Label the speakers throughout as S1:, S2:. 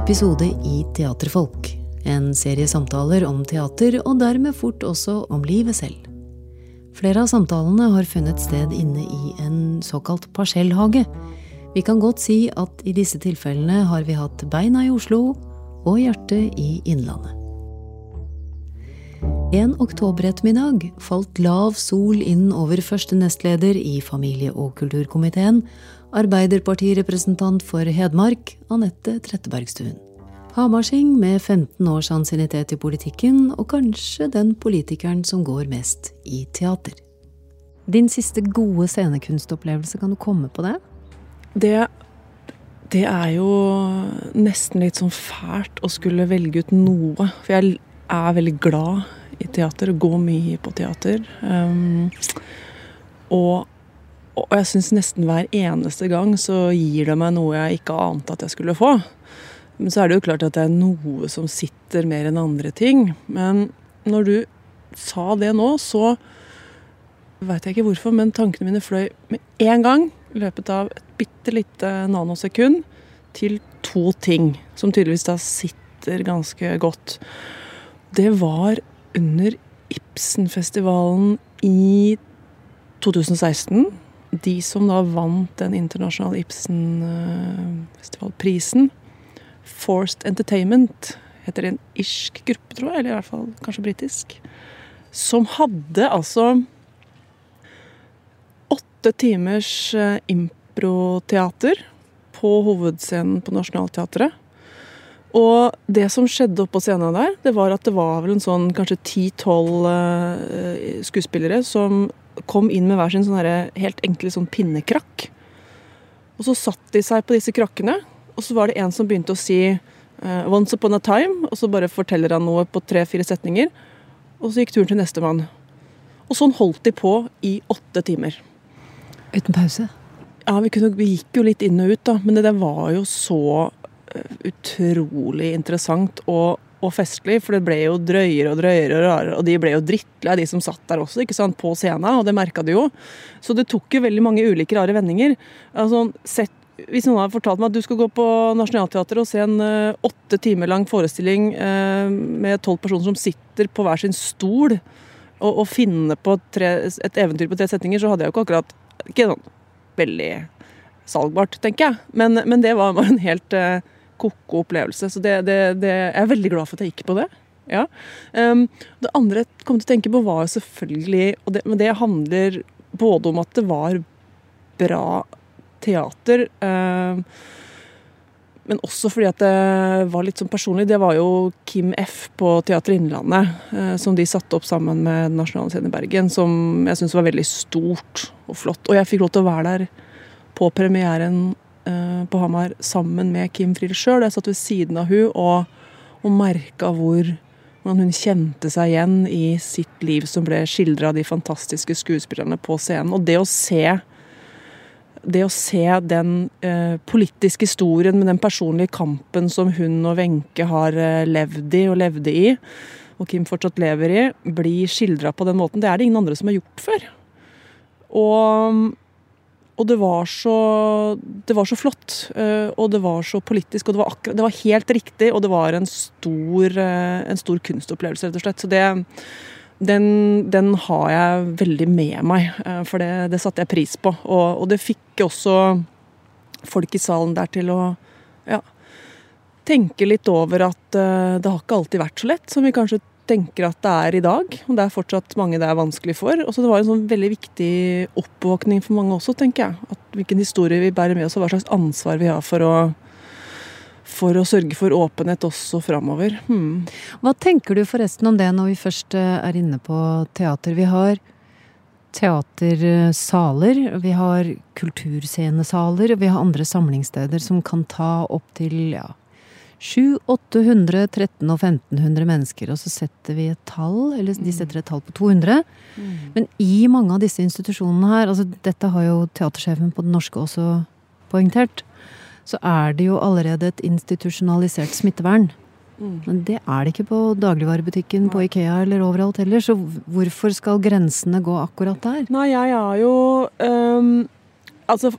S1: episode i Teaterfolk. En serie samtaler om teater, og dermed fort også om livet selv. Flere av samtalene har funnet sted inne i en såkalt parsellhage. Vi kan godt si at i disse tilfellene har vi hatt beina i Oslo og hjertet i Innlandet. En oktoberettermiddag falt lav sol inn over første nestleder i familie- og kulturkomiteen, Arbeiderpartirepresentant for Hedmark, Anette Trettebergstuen. Hamarsing med 15 års ansiennitet i politikken, og kanskje den politikeren som går mest i teater. Din siste gode scenekunstopplevelse, kan du komme på det?
S2: Det, det er jo nesten litt sånn fælt å skulle velge ut noe. For jeg er veldig glad i teater og gå mye på teater. Um, og og jeg syns nesten hver eneste gang så gir det meg noe jeg ikke ante at jeg skulle få. Men så er det jo klart at det er noe som sitter mer enn andre ting. Men når du sa det nå, så veit jeg ikke hvorfor, men tankene mine fløy med en gang i løpet av et bitte lite nanosekund til to ting som tydeligvis da sitter ganske godt. Det var under Ibsenfestivalen i 2016 de som da vant den internasjonale Ibsen-festivalprisen, Forced Entertainment, heter en irsk gruppe, tror jeg, eller i hvert fall kanskje britisk, som hadde altså åtte timers eh, improteater på hovedscenen på Nationaltheatret. Og det som skjedde oppå scenen der, det var at det var vel en sånn kanskje ti-tolv uh, skuespillere som kom inn med hver sin sånn helt enkle sånn pinnekrakk. Og så satt de seg på disse krakkene, og så var det en som begynte å si uh, 'Once upon a time', og så bare forteller han noe på tre-fire setninger. Og så gikk turen til nestemann. Og sånn holdt de på i åtte timer.
S1: Uten pause?
S2: Ja, vi, kunne, vi gikk jo litt inn og ut, da. Men det der var jo så utrolig interessant. og og festlig, for det ble jo drøyere og drøyere og rarere. Og de ble jo drittlei, de som satt der også, ikke sant, på scenen, og det merka de jo. Så det tok jo veldig mange ulike rare vendinger. Altså, sett, hvis noen hadde fortalt meg at du skal gå på Nationaltheatret og se en uh, åtte timer lang forestilling uh, med tolv personer som sitter på hver sin stol, og, og finne på tre, et eventyr på tre setninger, så hadde jeg jo ikke akkurat Ikke sånn veldig salgbart, tenker jeg, men, men det var, var en helt uh, ko-ko opplevelse. Så det, det, det, jeg er veldig glad for at jeg gikk på det. Ja. Um, det andre jeg kom til å tenke på, var selvfølgelig og det, Men det handler både om at det var bra teater, um, men også fordi at det var litt sånn personlig. Det var jo Kim F. på Teater Innlandet, uh, som de satte opp sammen med Nasjonale Scene i Bergen, som jeg syns var veldig stort og flott. Og jeg fikk lov til å være der på premieren på Hamar sammen med Kim Friele sjøl. Jeg satt ved siden av hun og, og merka hvor hvordan hun kjente seg igjen i sitt liv som ble skildra av de fantastiske skuespillerne på scenen. Og det å se det å se den eh, politiske historien med den personlige kampen som hun og Wenche har eh, levd i og levde i, og Kim fortsatt lever i, blir skildra på den måten, det er det ingen andre som har gjort før. Og og det var så, det var så flott, eh, og det var så politisk, og det var, akkurat, det var helt riktig, og det var en stor, eh, en stor kunstopplevelse, rett og slett. Så det, den, den, har jeg veldig med meg, eh, for det, det satte jeg pris på. Og, og, det fikk også folk i salen der til å ja, tenke litt over at det har ikke alltid vært så lett som vi kanskje tenker at det er i dag. Og det er fortsatt mange det er vanskelig for. Og så det var en sånn veldig viktig oppvåkning for mange også, tenker jeg. At hvilken historie vi bærer med oss, og hva slags ansvar vi har for å, for å sørge for åpenhet også framover. Hmm.
S1: Hva tenker du forresten om det når vi først eh, er inne på teater? Vi har teatersaler, vi har kulturscenesaler, og vi har andre samlingssteder som kan ta opptil ja, 700, 800, 1300 og 1500 mennesker, og så setter vi et tall, eller de setter et tall på 200. Mm. Men i mange av disse institusjonene her, altså dette har jo teatersjefen på Den norske også poengtert, så er det jo allerede et institusjonalisert smittevern. Mm. Men det er det ikke på dagligvarebutikken, på Ikea eller overalt heller. Så hvorfor skal grensene gå akkurat der?
S2: Nei, jeg er jo um altså,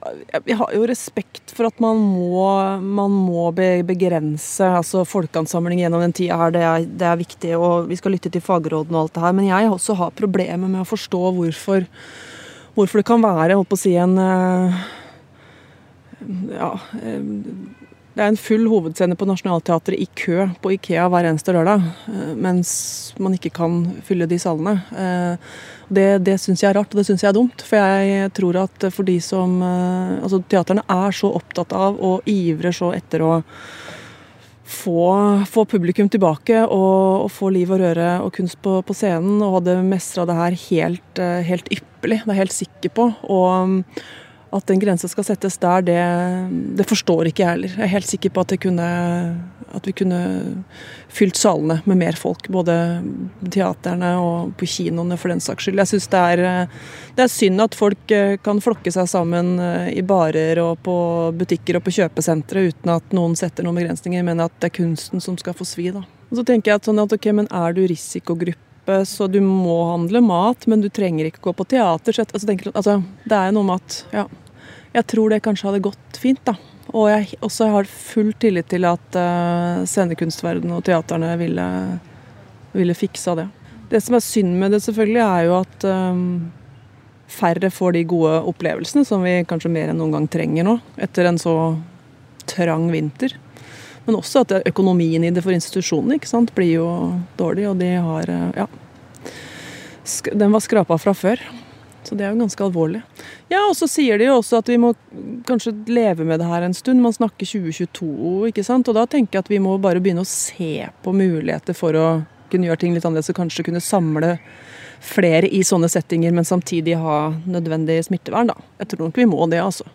S2: jeg har jo respekt for at man må, man må begrense altså folkeansamling gjennom den tida her. Det er, det er, viktig, og vi skal lytte til fagrådene og alt det her. Men jeg også har problemer med å forstå hvorfor, hvorfor det kan være holdt på å si, en eh, ja, eh, det er en full hovedscene på Nationaltheatret i kø på Ikea hver eneste lørdag, eh, mens man ikke kan fylle de salene. Eh, det, det syns jeg er rart, og det syns jeg er dumt. For jeg tror at for de som eh, Altså, teaterne er så opptatt av og ivrer så etter å få, få publikum tilbake og, og, få liv og røre og kunst på, på scenen, og hadde mestra det her helt, helt ypperlig. Det er jeg helt sikker på. Og at den grensa skal settes der, det, det, forstår ikke jeg heller. Jeg er helt sikker på at, kunne, at, vi kunne fylt salene med mer folk. Både teaterne og på kinoene, for den saks skyld. Jeg syns det, det, er synd at folk eh, kan flokke seg sammen eh, i barer og på butikker og på kjøpesentre uten at noen setter noen begrensninger, men at det er kunsten som skal få svi. da. Og så tenker jeg at, sånn at ok, men Er du risikogruppe? Så du må handle mat, men du trenger ikke gå på teater. Så altså, tenker, altså, det er noe med at ja, jeg tror det kanskje hadde gått fint, da. Og jeg også har full tillit til at uh, scenekunstverden og teaterne ville, ville fiksa det. Det som er synd med det, selvfølgelig, er jo at um, færre får de gode opplevelsene som vi kanskje mer enn noen gang trenger nå, etter en så trang vinter. Men også at økonomien i det for institusjonene ikke sant, blir jo dårlig, og de har Ja. Den var skrapa fra før. Så det er jo ganske alvorlig. Ja, og så sier de jo også at vi må kanskje leve med det her en stund. Man snakker 2022, ikke sant. Og da tenker jeg at vi må bare begynne å se på muligheter for å kunne gjøre ting litt annerledes og kanskje kunne samle flere i sånne settinger, men samtidig ha nødvendig smittevern, da. Jeg tror nok vi må det, altså.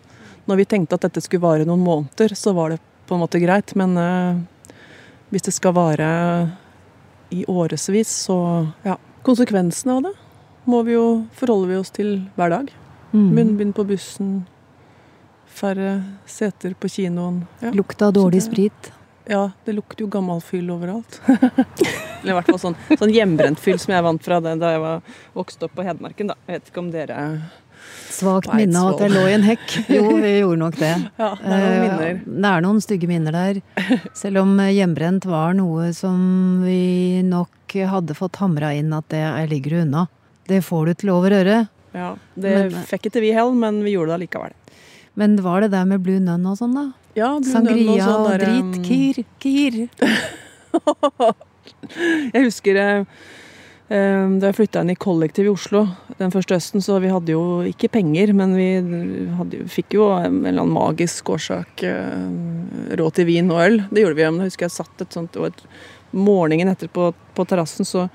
S2: Når vi tenkte at dette skulle vare noen måneder, så var det på en måte greit. Men uh, hvis det skal vare i årevis, så ja. Konsekvensene av det må vi jo, forholder vi oss til hver dag. Mm. Munnbind på bussen, færre seter på kinoen.
S1: Ja. Lukta dårlig sprit.
S2: Ja, det lukter jo gammel fyll overalt. Eller i hvert fall sånn, sånn hjemmebrent fyll som jeg vant fra det da jeg var vokst opp på Hedmarken. da. Jeg vet ikke om dere
S1: Svakt minne av at jeg lå i en hekk. Jo, vi gjorde nok det.
S2: Ja, Det er noen minner.
S1: Eh, det er noen stygge minner der. Selv om hjemmebrent var noe som vi nok hadde fått hamra inn at det ligger unna. Det får du til over øret.
S2: Ja, Det men, eh, fikk ikke vi heller, men vi gjorde det likevel.
S1: Men var det der med Blue Nun og sånn, da?
S2: Ja,
S1: Blue Sangria og, sånn og drit. Kir. Kir.
S2: jeg husker eh, da jeg flytta inn i kollektiv i Oslo den første høsten, så vi hadde jo ikke penger, men vi hadde, fikk jo en eller annen magisk årsak uh, råd til vin og øl. Det gjorde vi. Men jeg husker jeg satt et sånt og et morgenen etter på, på terrassen så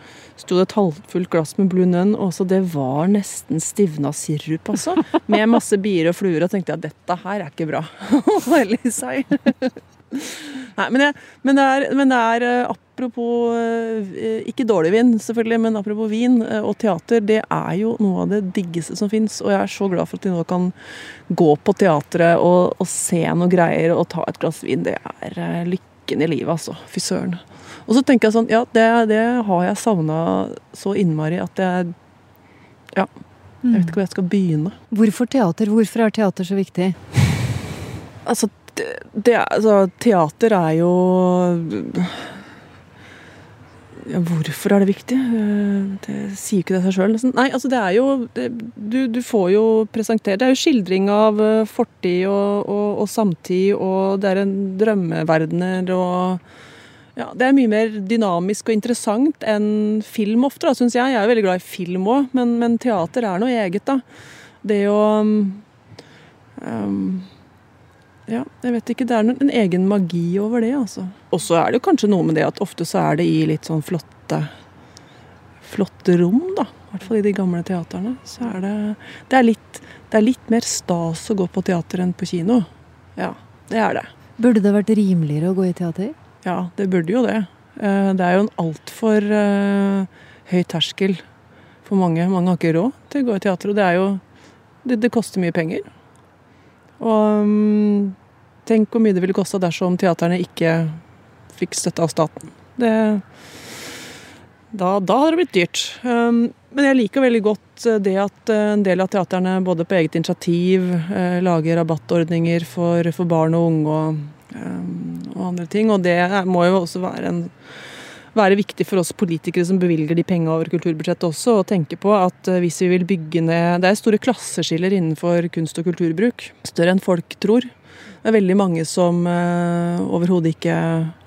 S2: sto det et halvfullt glass med Blue Nun, og så det var nesten stivna sirup, altså. Med masse bier og fluer, og tenkte jeg dette her er ikke bra. Nei, men, jeg, men, det er, men, det er, eh, apropos eh, Ikke dårlig vin, selvfølgelig, men apropos vin eh, og teater, det er jo noe av det diggeste som fins. Og jeg er så glad for at de nå kan gå på teatret og, og se noe greier og ta et glass vin. Det er lykken i livet, altså. Fy søren. Og så tenker jeg sånn, ja, det, det har jeg savna så innmari at jeg Ja. Jeg vet ikke hvor jeg skal begynne.
S1: Hvorfor teater? Hvorfor er teater så viktig?
S2: Altså, det, det, altså teater er jo hvorfor er det viktig? Det sier jo ikke det seg sjøl. Nei, altså det er jo det, du, du, får jo presentert Det er jo skildring av eh, fortid og, og, og samtid, og det er en drømmeverdener og ja, Det er mye mer dynamisk og interessant enn film ofte, syns jeg. Jeg er veldig glad i film òg, men, men, teater er noe eget, da. Det å um, Ja, jeg vet ikke. Det er en egen magi over det, altså. Og så er det kanskje noe med det at ofte så er det i litt sånn flotte flotte rom, da. I hvert fall i de gamle teaterne. Så er det det er, litt, det er litt mer stas å gå på teater enn på kino. Ja, det er det.
S1: Burde det vært rimeligere å gå i teater?
S2: Ja, det burde jo det. Eh, det er jo en altfor uh, høy terskel for mange. Mange har ikke råd til å gå i teater, og det er jo Det, det koster mye penger. Og um, tenk hvor mye det ville kosta dersom teaterne ikke fikk støtte av staten. Det, da, da hadde det blitt dyrt. Um, men jeg liker veldig godt eh, det at eh, en del av teaterne både på eget initiativ eh, lager rabattordninger for, for barn og unge og, um, og, andre ting. Og det må jo også være, en, være viktig for oss politikere som bevilger de pengene over kulturbudsjettet også, å tenke på at hvis vi vil bygge ned Det er store klasseskiller innenfor kunst- og kulturbruk. Større enn folk tror. Det er veldig mange som uh, overhodet ikke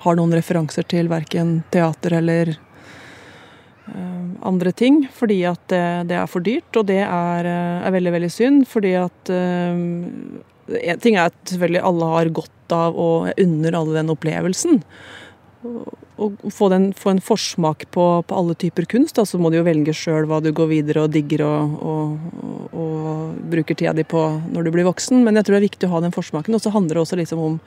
S2: har noen referanser til verken teater eller uh, andre ting, fordi at det, det, er for dyrt. Og det er, er veldig, veldig synd, fordi at En ting er at selvfølgelig alle har godt av og unner alle den opplevelsen å få, den, få, en forsmak på, på, alle typer kunst, da, så må du jo velge sjøl hva du går videre og digger og, og, og, og, bruker tida di på når du blir voksen. Men jeg tror det er viktig å ha den forsmaken. Og så handler det også liksom om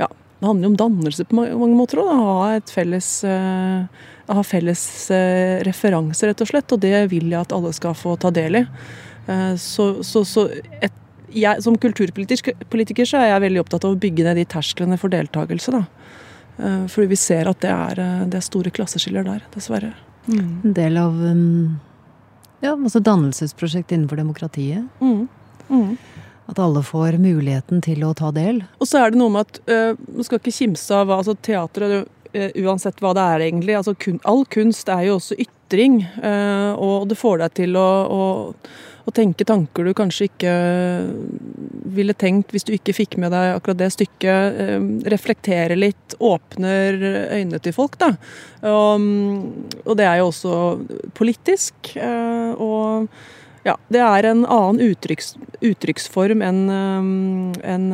S2: ja, det handler om dannelse på mange, måter da ha et felles, uh, felles uh, referanse, rett og slett. Og det vil jeg at alle skal få ta del i. Uh, så, så, så et, jeg, som kulturpolitiker så er jeg veldig opptatt av å bygge ned de tersklene for deltakelse. da. Eh, fordi vi ser at det er, eh, det er store klasseskiller der, dessverre.
S1: Mm. En del av um, ja, altså dannelsesprosjekt innenfor demokratiet. Mm. Mm. At alle får muligheten til å ta del.
S2: Og så er det noe med at uh, Man skal ikke kimse av hva altså teatret uh, Uansett hva det er, egentlig. Altså, kun, all kunst er jo også ytring. Uh, og det får deg til å, å å tenke tanker du kanskje ikke ville tenkt hvis du ikke fikk med deg akkurat det stykket. Eh, reflektere litt, åpner øynene til folk, da. Og, og det er jo også politisk. Eh, og ja, det er en annen uttrykks, uttrykksform enn en, en,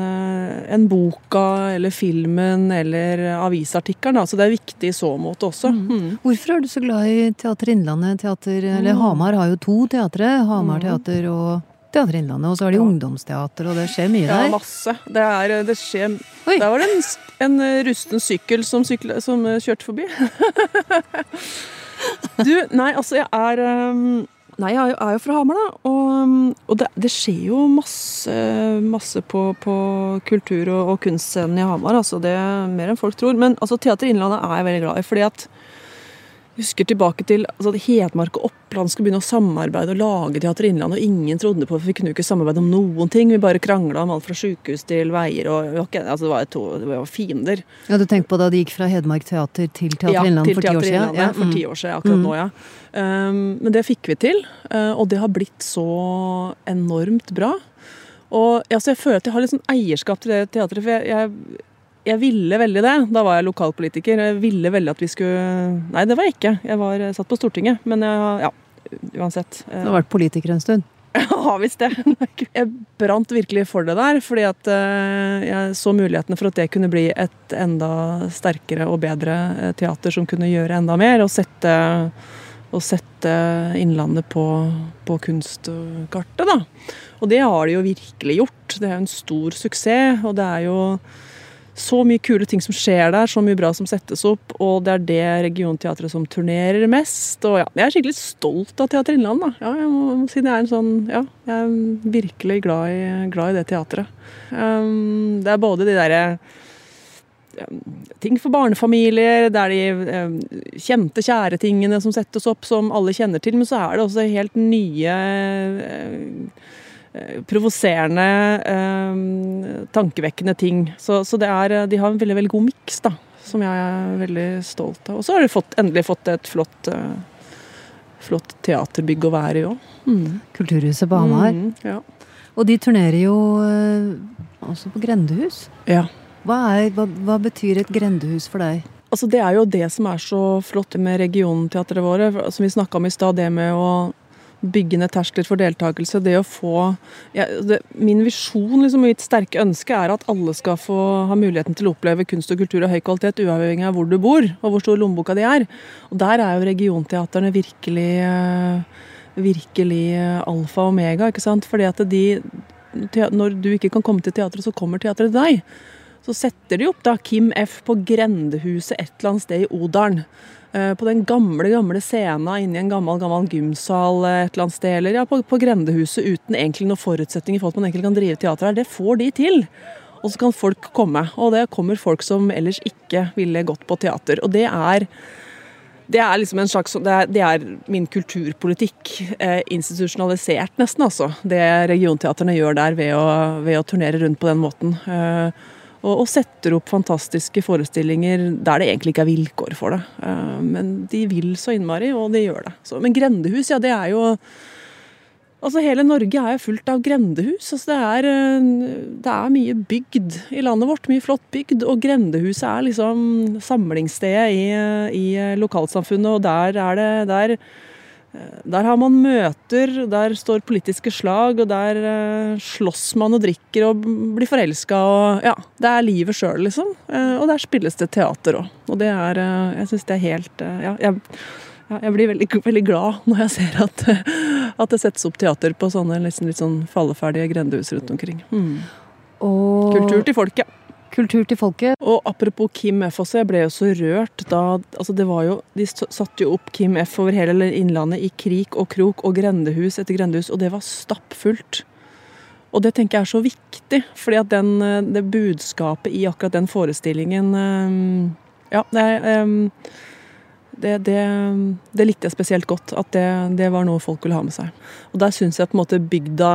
S2: en boka eller filmen eller avisartikkelen. Så det er viktig i så måte også. Mm.
S1: Mm. Hvorfor er du så glad i Teater Innlandet? Teater, eller mm. Hamar har jo to teatre. Hamar mm. teater og Teater Innlandet. Og så har de ja. ungdomsteater, og det skjer mye der.
S2: Ja, masse. Det, er, det skjer Oi. Der var det en, en rusten sykkel som, sykle, som kjørte forbi. du, nei, altså jeg er um Nei, jeg er jo fra Hamar, da. Og, og det, det, skjer jo masse, masse på, på kultur- og, og kunstscenen i Hamar. Altså det er mer enn folk tror. Men altså, Teater Innlandet er jeg veldig glad i. fordi at husker tilbake til altså, Hedmark og Oppland skulle begynne å samarbeide og lage Teater Innlandet, og ingen trodde på at vi kunne ikke samarbeide om noen ting. Vi bare krangla om alt fra sykehus til veier og okay, altså, det, var to, det var fiender.
S1: Ja, Du tenker på da de gikk fra Hedmark teater til Teater
S2: ja,
S1: Innlandet
S2: for ti år
S1: siden?
S2: Ja, for ti år siden, akkurat mm. nå, ja. Um, men det fikk vi til, uh, og det har blitt så enormt bra. Og altså, jeg føler at jeg har litt sånn eierskap til det teatret. for jeg, jeg jeg ville veldig det. Da var jeg lokalpolitiker. Jeg ville veldig at vi skulle Nei, det var jeg ikke. Jeg var satt på Stortinget. Men jeg, ja, uansett.
S1: Du har vært politiker en stund?
S2: Ja visst det. Jeg brant virkelig for det der, fordi at eh, jeg så mulighetene for at det kunne bli et enda sterkere og bedre eh, teater som kunne gjøre enda mer. Og sette, og sette Innlandet på, på kunstkartet, da. Og det har de jo virkelig gjort. Det er jo en stor suksess. Og det er jo så mye kule ting som skjer der, så mye bra som settes opp. Og det er det regionteatret som turnerer mest. Og ja, jeg er skikkelig stolt av Teater Innland, da. Ja, jeg må, si det er en sånn Ja, jeg er virkelig glad i, glad i det teatret. Um, det er både de derre um, ting for barnefamilier, det er de um, kjente, kjære tingene som settes opp, som alle kjenner til. Men så er det også helt nye Eh, provoserende, eh, tankevekkende ting. Så, så, det er, de har en veldig veldig god miks, da, som jeg er veldig stolt av. Og så har de fått, endelig fått et flott, eh, flott teaterbygg å være i òg.
S1: Mm. Kulturhuset på Hamar. Mm, ja. Og de turnerer jo eh, også på grendehus.
S2: Ja.
S1: Hva, er, hva, hva betyr et grendehus for deg?
S2: Altså, det er jo det som er så flott med regionteatret våre. Som vi snakka om i stad, det med å bygge ned terskler for deltakelse. Det å få ja, det, Min visjon, liksom, mitt sterke ønske, er at alle skal få ha muligheten til å oppleve kunst og kultur av høy kvalitet, uavhengig av hvor du bor og hvor stor lommeboka di er. Og der er jo regionteaterne virkelig, eh, virkelig alfa og omega, ikke sant. Fordi at de Når du ikke kan komme til teatret, så kommer teatret til deg. Så setter de opp da Kim F på Grendehuset et eller annet sted i Odalen. Eh, på den gamle gamle scena inni en gammel gammel gymsal eh, et eller annet sted, eller ja, på, på Grendehuset uten egentlig noen forutsetninger for at man egentlig kan drive teater her. Det får de til. Og så kan folk komme. Og det kommer folk som ellers ikke ville gått på teater. Og det er det er liksom en slags det er, det er min kulturpolitikk. Eh, institusjonalisert, nesten, altså. Det regionteatrene gjør der ved å, ved å turnere rundt på den måten. Eh, og, setter opp fantastiske forestillinger der det egentlig ikke er vilkår for det. Eh, men de vil så innmari, og de gjør det. Så, men grendehus, ja, det er jo Altså Hele Norge er jo fullt av grendehus. Altså det, er, eh, det er mye bygd i landet vårt. Mye flott bygd. Og grendehuset er liksom samlingsstedet i, i lokalsamfunnet. Og der er det der, der har man møter, der står politiske slag, og der uh, slåss man og drikker og blir forelska og Ja, det er livet sjøl, liksom. Uh, og der spilles det teater òg. Og det er uh, Jeg syns det er helt Ja, jeg jeg blir veldig, veldig, glad når jeg ser at, at, det settes opp teater på sånne liksom litt sånn falleferdige grendehus rundt omkring. Mm.
S1: Og...
S2: Kultur til folket.
S1: Kultur til folket.
S2: Og apropos Kim F også, jeg ble jo så rørt da altså det var jo, De satte jo opp Kim F over hele Innlandet i krik og krok og grendehus etter grendehus, og det var stappfullt. Og det tenker jeg er så viktig, fordi at den, det budskapet i akkurat den forestillingen Ja, det er det, det, det, likte jeg spesielt godt. At det, var noe folk ville ha med seg. Og der syns jeg på en måte bygda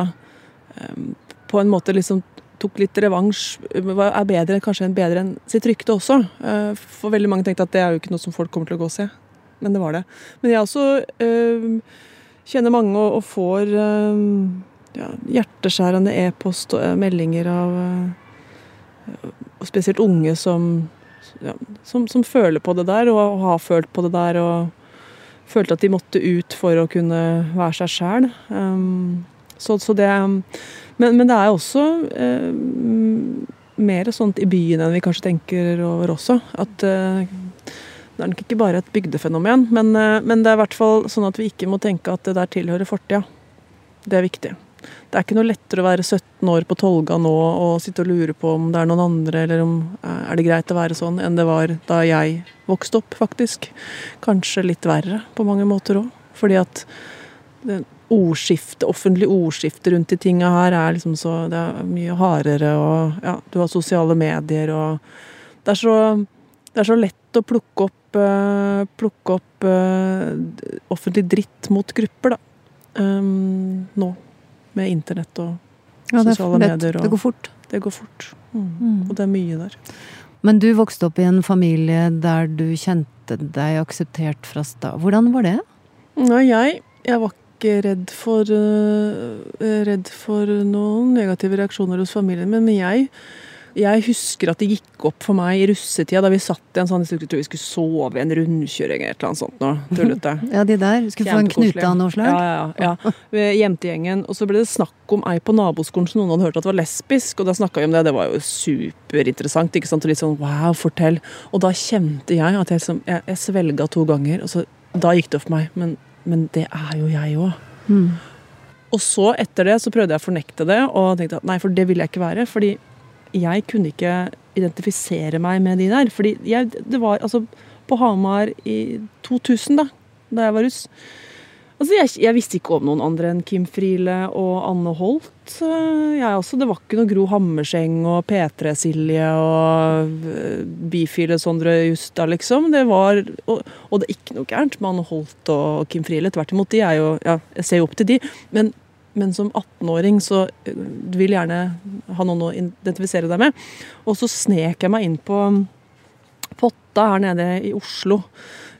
S2: på en måte liksom tok litt revansj. Er bedre, kanskje bedre enn sitt rykte også. Uh, for veldig mange tenkte at det er jo ikke noe som folk kommer til å gå og se. Men det var det. Men jeg også øh, kjenner mange og, og får øh, ja, hjerteskjærende e-post og meldinger av spesielt unge som ja, som, som, føler på det der, og har følt på det der. Og følte at de måtte ut for å kunne være seg sjæl. Um, så, så, det men, men, det er også eh, mer sånt i byen enn vi kanskje tenker over også. At eh, det er nok ikke bare et bygdefenomen, men, eh, men det er i hvert fall sånn at vi ikke må tenke at det der tilhører fortida. Det er viktig det er ikke noe lettere å være 17 år på Tolga nå og sitte og lure på om det er noen andre, eller om eh, er det greit å være sånn, enn det var da jeg vokste opp, faktisk. Kanskje litt verre på mange måter òg. Fordi at det ordskifte, offentlig ordskifte rundt de tinga her er liksom så Det er mye hardere, og ja, du har sosiale medier og Det er så, det er så lett å plukke opp, uh, plukke opp uh, offentlig dritt mot grupper, da. Um, nå med internett og ja, sosiale medier.
S1: Og, det går fort.
S2: Det går fort. Mm. Mm. Og det er mye der.
S1: Men du vokste opp i en familie der du kjente deg akseptert fra stad. Hvordan var det?
S2: Nei, jeg, jeg var ikke redd for, uh, redd for noen negative reaksjoner hos familien min, men jeg jeg husker at det gikk opp for meg i russetida da vi satt i en sånn Jeg tror vi skulle sove i en rundkjøring eller et eller annet sånt noe. Tullete.
S1: ja, de der. Skulle få en knute av noe slag?
S2: Ja, ja, ja. Jentegjengen. Og så ble det snakk om ei på naboskolen som noen hadde hørt at var lesbisk, og da snakka vi om det. Det var jo superinteressant. ikke sant? Og litt sånn wow, fortell. Og da kjente jeg at jeg, liksom, jeg, jeg svelga to ganger, og så da gikk det opp for meg. Men, men det er jo jeg òg. Mm. Og så, etter det, så prøvde jeg å fornekte det, og tenkte at nei, for det vil jeg ikke være. fordi jeg kunne ikke identifisere meg med de der. Fordi jeg, det var altså På Hamar i 2000, da, da jeg var russ Altså, jeg, jeg, visste ikke om noen andre enn Kim Friele og Anne Holt. Jeg også, det var ikke noe Gro Hammerseng og P3-Silje og eh, Bifile Sondre Justa, liksom. Det var, og, og, det er ikke noe gærent med Anne Holt og Kim Friele. Tvert imot, de er jo Ja, jeg ser jo opp til de. Men men som 18-åring så eh, du vil gjerne ha noen å identifisere deg med. Og så snek jeg meg inn på Potta her nede i Oslo.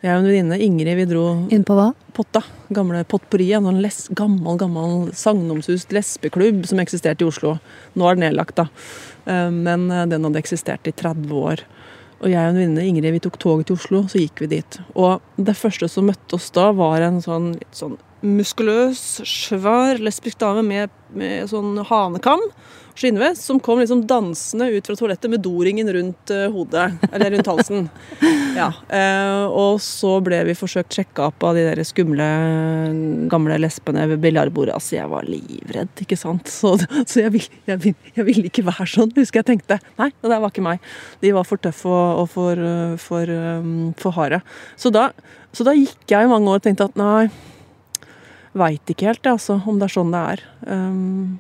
S2: Jeg og en venninne, Ingrid, vi dro
S1: Inn på hva?
S2: Potta. Gamle Potpurriet. En les, gammel, gammel sagnomsust lesbeklubb som eksisterte i Oslo. Nå er den nedlagt, da. Eh, men eh, den hadde eksistert i 30 år. Og jeg og en venninne, Ingrid, vi tok toget til Oslo, så gikk vi dit. Og det første som møtte oss da, var en sånn, litt sånn muskuløs, svær lesbisk dame med, med sånn hanekam, skinnvest, som kom liksom dansende ut fra toalettet med doringen rundt uh, hodet, eller rundt halsen. Ja. Uh, og så ble vi forsøkt sjekka opp av de der skumle, gamle lesbene ved biljardbordet. Altså, jeg var livredd, ikke sant. Så, så jeg, vil, jeg, vil, jeg, ville ikke være sånn, husker jeg tenkte. Nei, det der var ikke meg. De var for tøffe og, og for, for, for, um, for harde. Så da, så da gikk jeg i mange år og tenkte at nei Veit ikke helt, altså, om det er sånn det er. Um,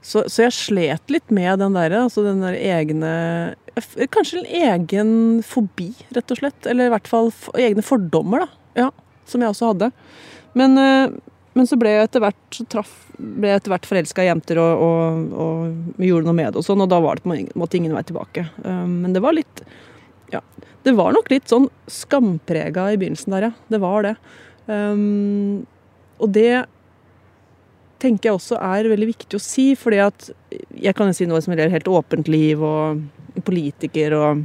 S2: så, så, jeg slet litt med den der, altså den der egne Kanskje en egen fobi, rett og slett. Eller i hvert fall egne fordommer, da. Ja, som jeg også hadde. Men, eh, men så ble jeg etter hvert traff, ble jeg etter hvert forelska i jenter og, og, og, gjorde noe med det og sånn, og da var det på en måte ingen vei tilbake. Um, men det var litt Ja. Det var nok litt sånn skamprega i begynnelsen der, ja. Det var det. Um, og det tenker jeg også er veldig viktig å si, fordi at jeg kan jo si noe som gjelder helt åpent liv og politiker og,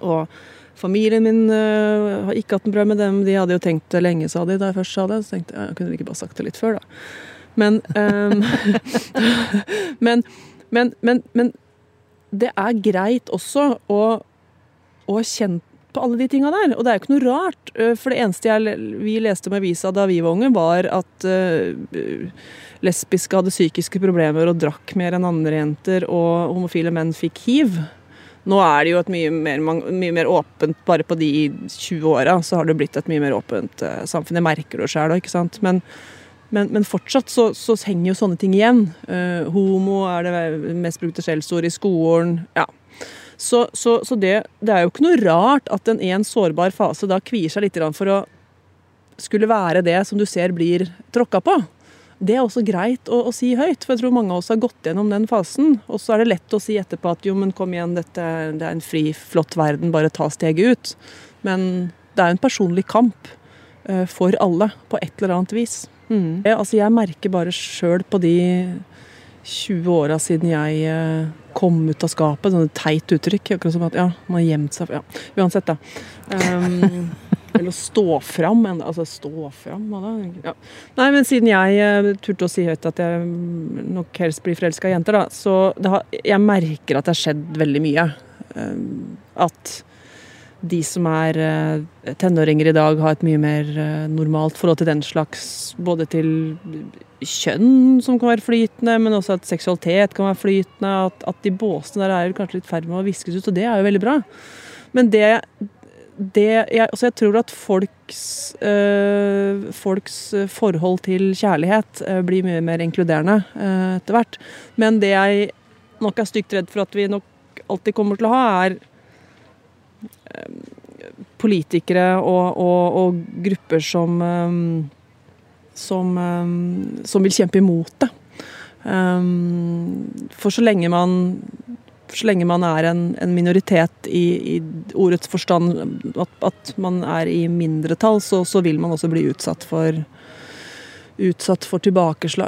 S2: og familien min uh, har ikke hatt en bra med dem. De hadde jo tenkt det lenge, sa de da jeg først sa det. Så tenkte jeg jeg kunne ikke bare sagt det litt før, da. Men, um, men, men, men, men, det er greit også å, å kjenne på alle de tinga der. Og det er jo ikke noe rart. Eh, for det eneste jeg, vi leste med avisa da vi var unge, var at uh, lesbiske hadde psykiske problemer og drakk mer enn andre jenter, og homofile menn fikk hiv. Nå er det jo et mye mer, mye mer åpent Bare på de 20 åra så har det blitt et mye mer åpent uh, samfunn. Jeg merker det sjøl òg. Men, men, men, fortsatt så, så, henger jo sånne ting igjen. Uh, homo er det mest brukte skjellsord i skolen. Ja, så, så, så det, det, er jo ikke noe rart at en i en sårbar fase da kvier seg litt for å skulle være det som du ser blir tråkka på. Det er også greit å, å, si høyt, for jeg tror mange av oss har gått gjennom den fasen. Og så er det lett å si etterpå at jo, men kom igjen, dette, det er en fri, flott verden, bare ta steget ut. Men det er en personlig kamp uh, for alle, på et eller annet vis. Mm. Jeg, altså, jeg merker bare sjøl på de 20 åra siden jeg uh, kom ut av skapet. Sånn teit uttrykk. Akkurat som at ja, man har gjemt seg Ja, uansett, da. Um, eller å stå fram. Altså stå fram ja. Nei, men siden jeg uh, turte å si høyt at jeg nok helst blir forelska i jenter, da, så har, jeg merker at det har skjedd veldig mye. Um, at de som er uh, tenåringer i dag, har et mye mer uh, normalt forhold til den slags Både til kjønn som kan være flytende, men også at seksualitet kan være flytende. At, at de båsene der er kanskje litt i ferd med å viskes ut, og det er jo veldig bra. Men det, det jeg, altså jeg tror at folks, øh, folks forhold til kjærlighet øh, blir mye mer inkluderende øh, etter hvert. Men det jeg nok er stygt redd for at vi nok alltid kommer til å ha, er politikere og, og, og grupper som som, som vil kjempe imot det. For så lenge man så lenge man er en, en minoritet i, i, ordets forstand, at, at, man er i mindretall, så, så, vil man også bli utsatt for utsatt for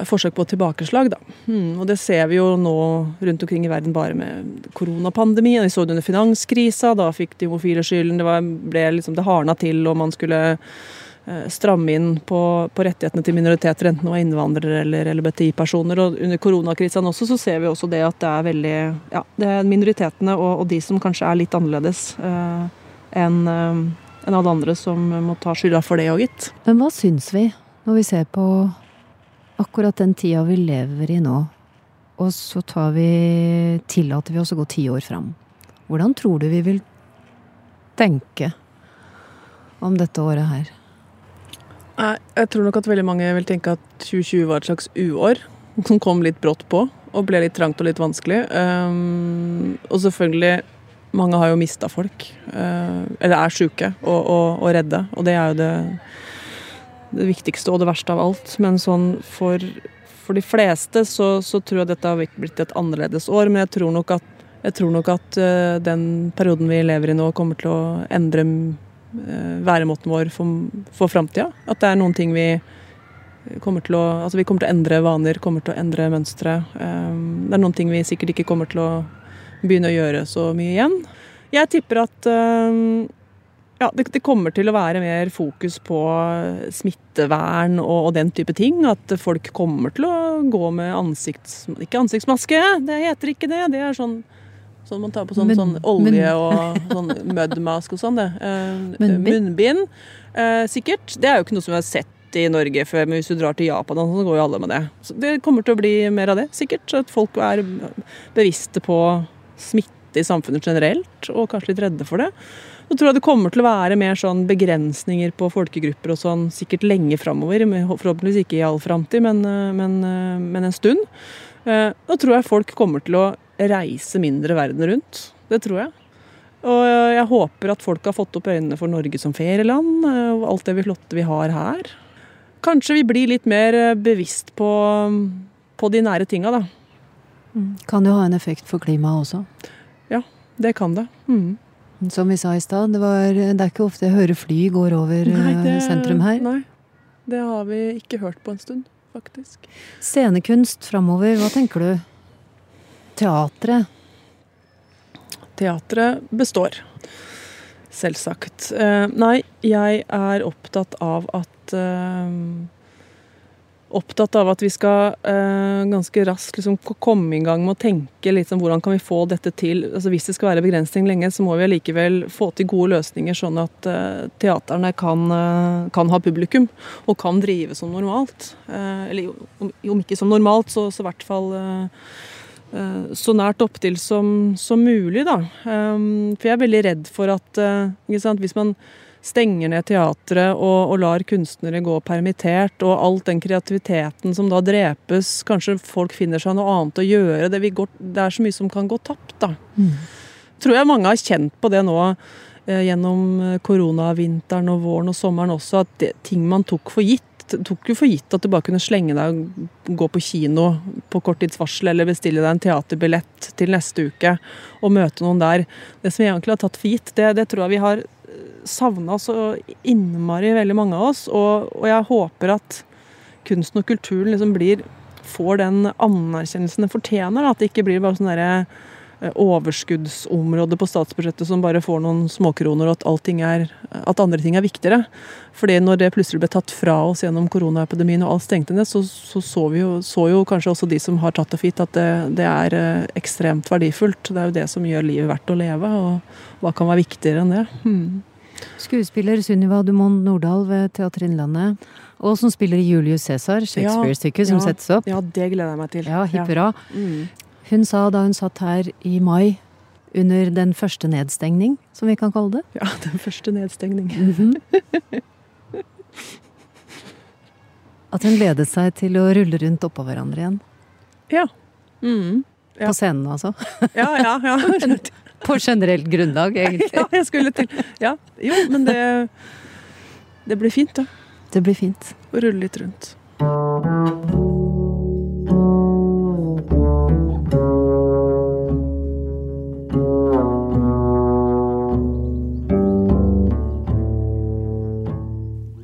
S2: forsøk på tilbakeslag. Da. Hmm, og det ser vi jo nå rundt omkring i verden bare med koronapandemien. Vi så det under finanskrisa, da fikk de homofile skylden. Det ble liksom det hardna til, og man skulle eh, stramme inn på, på, rettighetene til minoriteter, enten det var innvandrere eller LBTI-personer. Og under koronakrisen også så ser vi også det at det er veldig Ja, det er minoritetene og, og de som kanskje er litt annerledes eh, enn eh, enn alle andre som må ta skylda for det òg, gitt.
S1: Men hva syns vi når vi ser på akkurat den tida vi lever i nå, og så tar vi, tillater vi oss å gå ti år fram. Hvordan tror du vi vil tenke om dette året her?
S2: Jeg tror nok at veldig mange vil tenke at 2020 var et slags uår. Som kom litt brått på og ble litt trangt og litt vanskelig. Um, og selvfølgelig Mange har jo mista folk. Uh, eller er sjuke og, og, og redde. Og det er jo det det viktigste og det verste av alt. Men sånn for, for de fleste så, så, tror jeg dette har blitt et annerledes år. Men jeg tror nok at, tror nok at uh, den perioden vi lever i nå, kommer til å endre uh, væremåten vår for, for framtida. At det er noen ting vi kommer til å Altså vi kommer til å endre vaner, kommer til å endre mønstre. Um, det er noen ting vi sikkert ikke kommer til å begynne å gjøre så mye igjen. Jeg tipper at um, ja, det, det, kommer til å være mer fokus på smittevern og, og, den type ting. At folk kommer til å gå med ansikts... Ikke ansiktsmaske, det heter ikke det. Det er sånn, sånn man tar på sånn, Munn, sånn olje og sånn mudmask og sånn. det. Eh, munnbind. Eh, sikkert. Det er jo ikke noe som vi har sett i Norge før, men hvis du drar til Japan, så går jo alle med det. Så det kommer til å bli mer av det, sikkert. Så at folk er bevisste på smitte i samfunnet generelt, og kanskje litt redde for det. Så tror jeg det kommer til å være mer sånn begrensninger på folkegrupper og sånn sikkert lenge framover. Forhåpentligvis ikke i all framtid, men, eh, men, eh, men, en stund. Eh, Da tror jeg folk kommer til å reise mindre verden rundt. Det tror jeg. Og jeg håper at folk har fått opp øynene for Norge som ferieland, og alt det vi flotte vi har her. Kanskje vi blir litt mer bevisst på, på de nære tinga, da.
S1: Kan jo ha en effekt for klimaet også.
S2: Ja, Det kan det. Mm.
S1: Som vi sa i stad, det, det er ikke ofte jeg hører fly går over eh, sentrum her.
S2: Nei, det har vi ikke hørt på en stund, faktisk.
S1: Scenekunst framover, hva tenker du? Teatret.
S2: Teatret består. Selvsagt. Eh, nei, jeg er opptatt av at eh, Opptatt av at vi skal eh, ganske raskt liksom, komme i gang med å tenke liksom, om hvordan kan vi få dette til. Altså, hvis det skal være begrensning lenge, så må vi allikevel få til gode løsninger, sånn at eh, teaterne kan, eh, kan ha publikum og kan drive som normalt. Eh, eller om, om ikke som normalt, så, i hvert fall eh, eh, så nært opptil som, som mulig, da. For jeg er veldig redd for at sant, hvis man stenger ned teatret og, og lar kunstnere gå permittert, og alt den kreativiteten som da drepes, kanskje folk finner seg noe annet å gjøre. Det, vi går, det er så mye som kan gå tapt, da. Tror jeg mange har kjent på det nå eh, gjennom eh, koronavinteren og våren og sommeren også, at det, ting man tok for gitt tok jo for gitt at du bare kunne slenge deg og gå på kino på kort tids varsel, eller bestille deg en teaterbillett til neste uke og møte noen der. Det som vi egentlig har tatt for gitt, det, det tror jeg vi har savna så innmari veldig mange av oss. Og, og jeg håper at kunsten og kulturen liksom blir får den anerkjennelsen den fortjener. At det ikke blir bare sånn derre eh, overskuddsområde på statsbudsjettet som bare får noen småkroner, og at, er, at andre ting er viktigere. Fordi når det plutselig ble tatt fra oss gjennom koronaepidemien og alt stengte ned, så så, så jo, så jo kanskje også de som har tatt det for gitt, at det, det er eh, ekstremt verdifullt. Det er jo det som gjør livet verdt å leve, og hva kan være viktigere enn det? Hmm.
S1: Skuespiller Sunniva Dumont Nordahl ved Teater Innlandet, og som spiller i Julius Cæsar, Shakespeare-stykket som
S2: ja.
S1: settes opp.
S2: Ja, det gleder jeg meg til.
S1: Ja, hipp hurra.
S2: Mm.
S1: Hun sa da hun satt her i mai, under den første nedstengning, som vi kan kalle det
S2: ja, den første nedstengning.
S1: At hun gledet seg til å rulle rundt oppå hverandre igjen.
S2: Ja. Mm. Ja.
S1: På scenen, altså.
S2: Ja, ja, ja.
S1: På generelt grunnlag, egentlig.
S2: ja. Jeg skulle til Ja, jo, men det Det blir fint, da.
S1: Det blir fint.
S2: Å rulle litt rundt.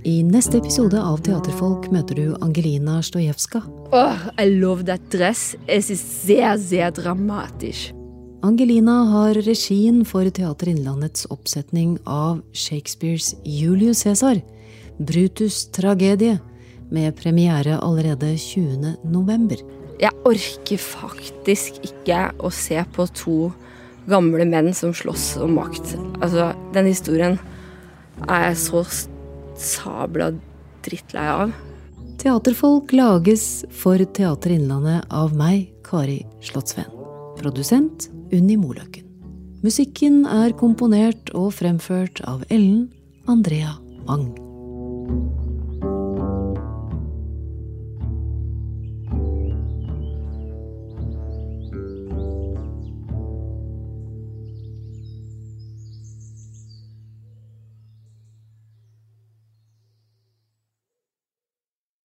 S1: I neste episode av Teaterfolk møter du Angelina Stojewska.
S3: Åh, I love that dress. Es ist very sehr dramatisch.
S1: Angelina har regien for Teater Innlandets oppsetning av Shakespeares Julius Cæsar, Brutus' tragedie, med premiere allerede 20. november.
S3: Jeg orker faktisk ikke å se på to gamle menn som slåss om makt. Altså, den historien er jeg så sabla drittlei av.
S1: Teaterfolk lages for Teater Innlandet av meg, Kari Slottsveen. Produsent Unni Moløkken. Musikken er komponert og fremført av Ellen Andrea Mang.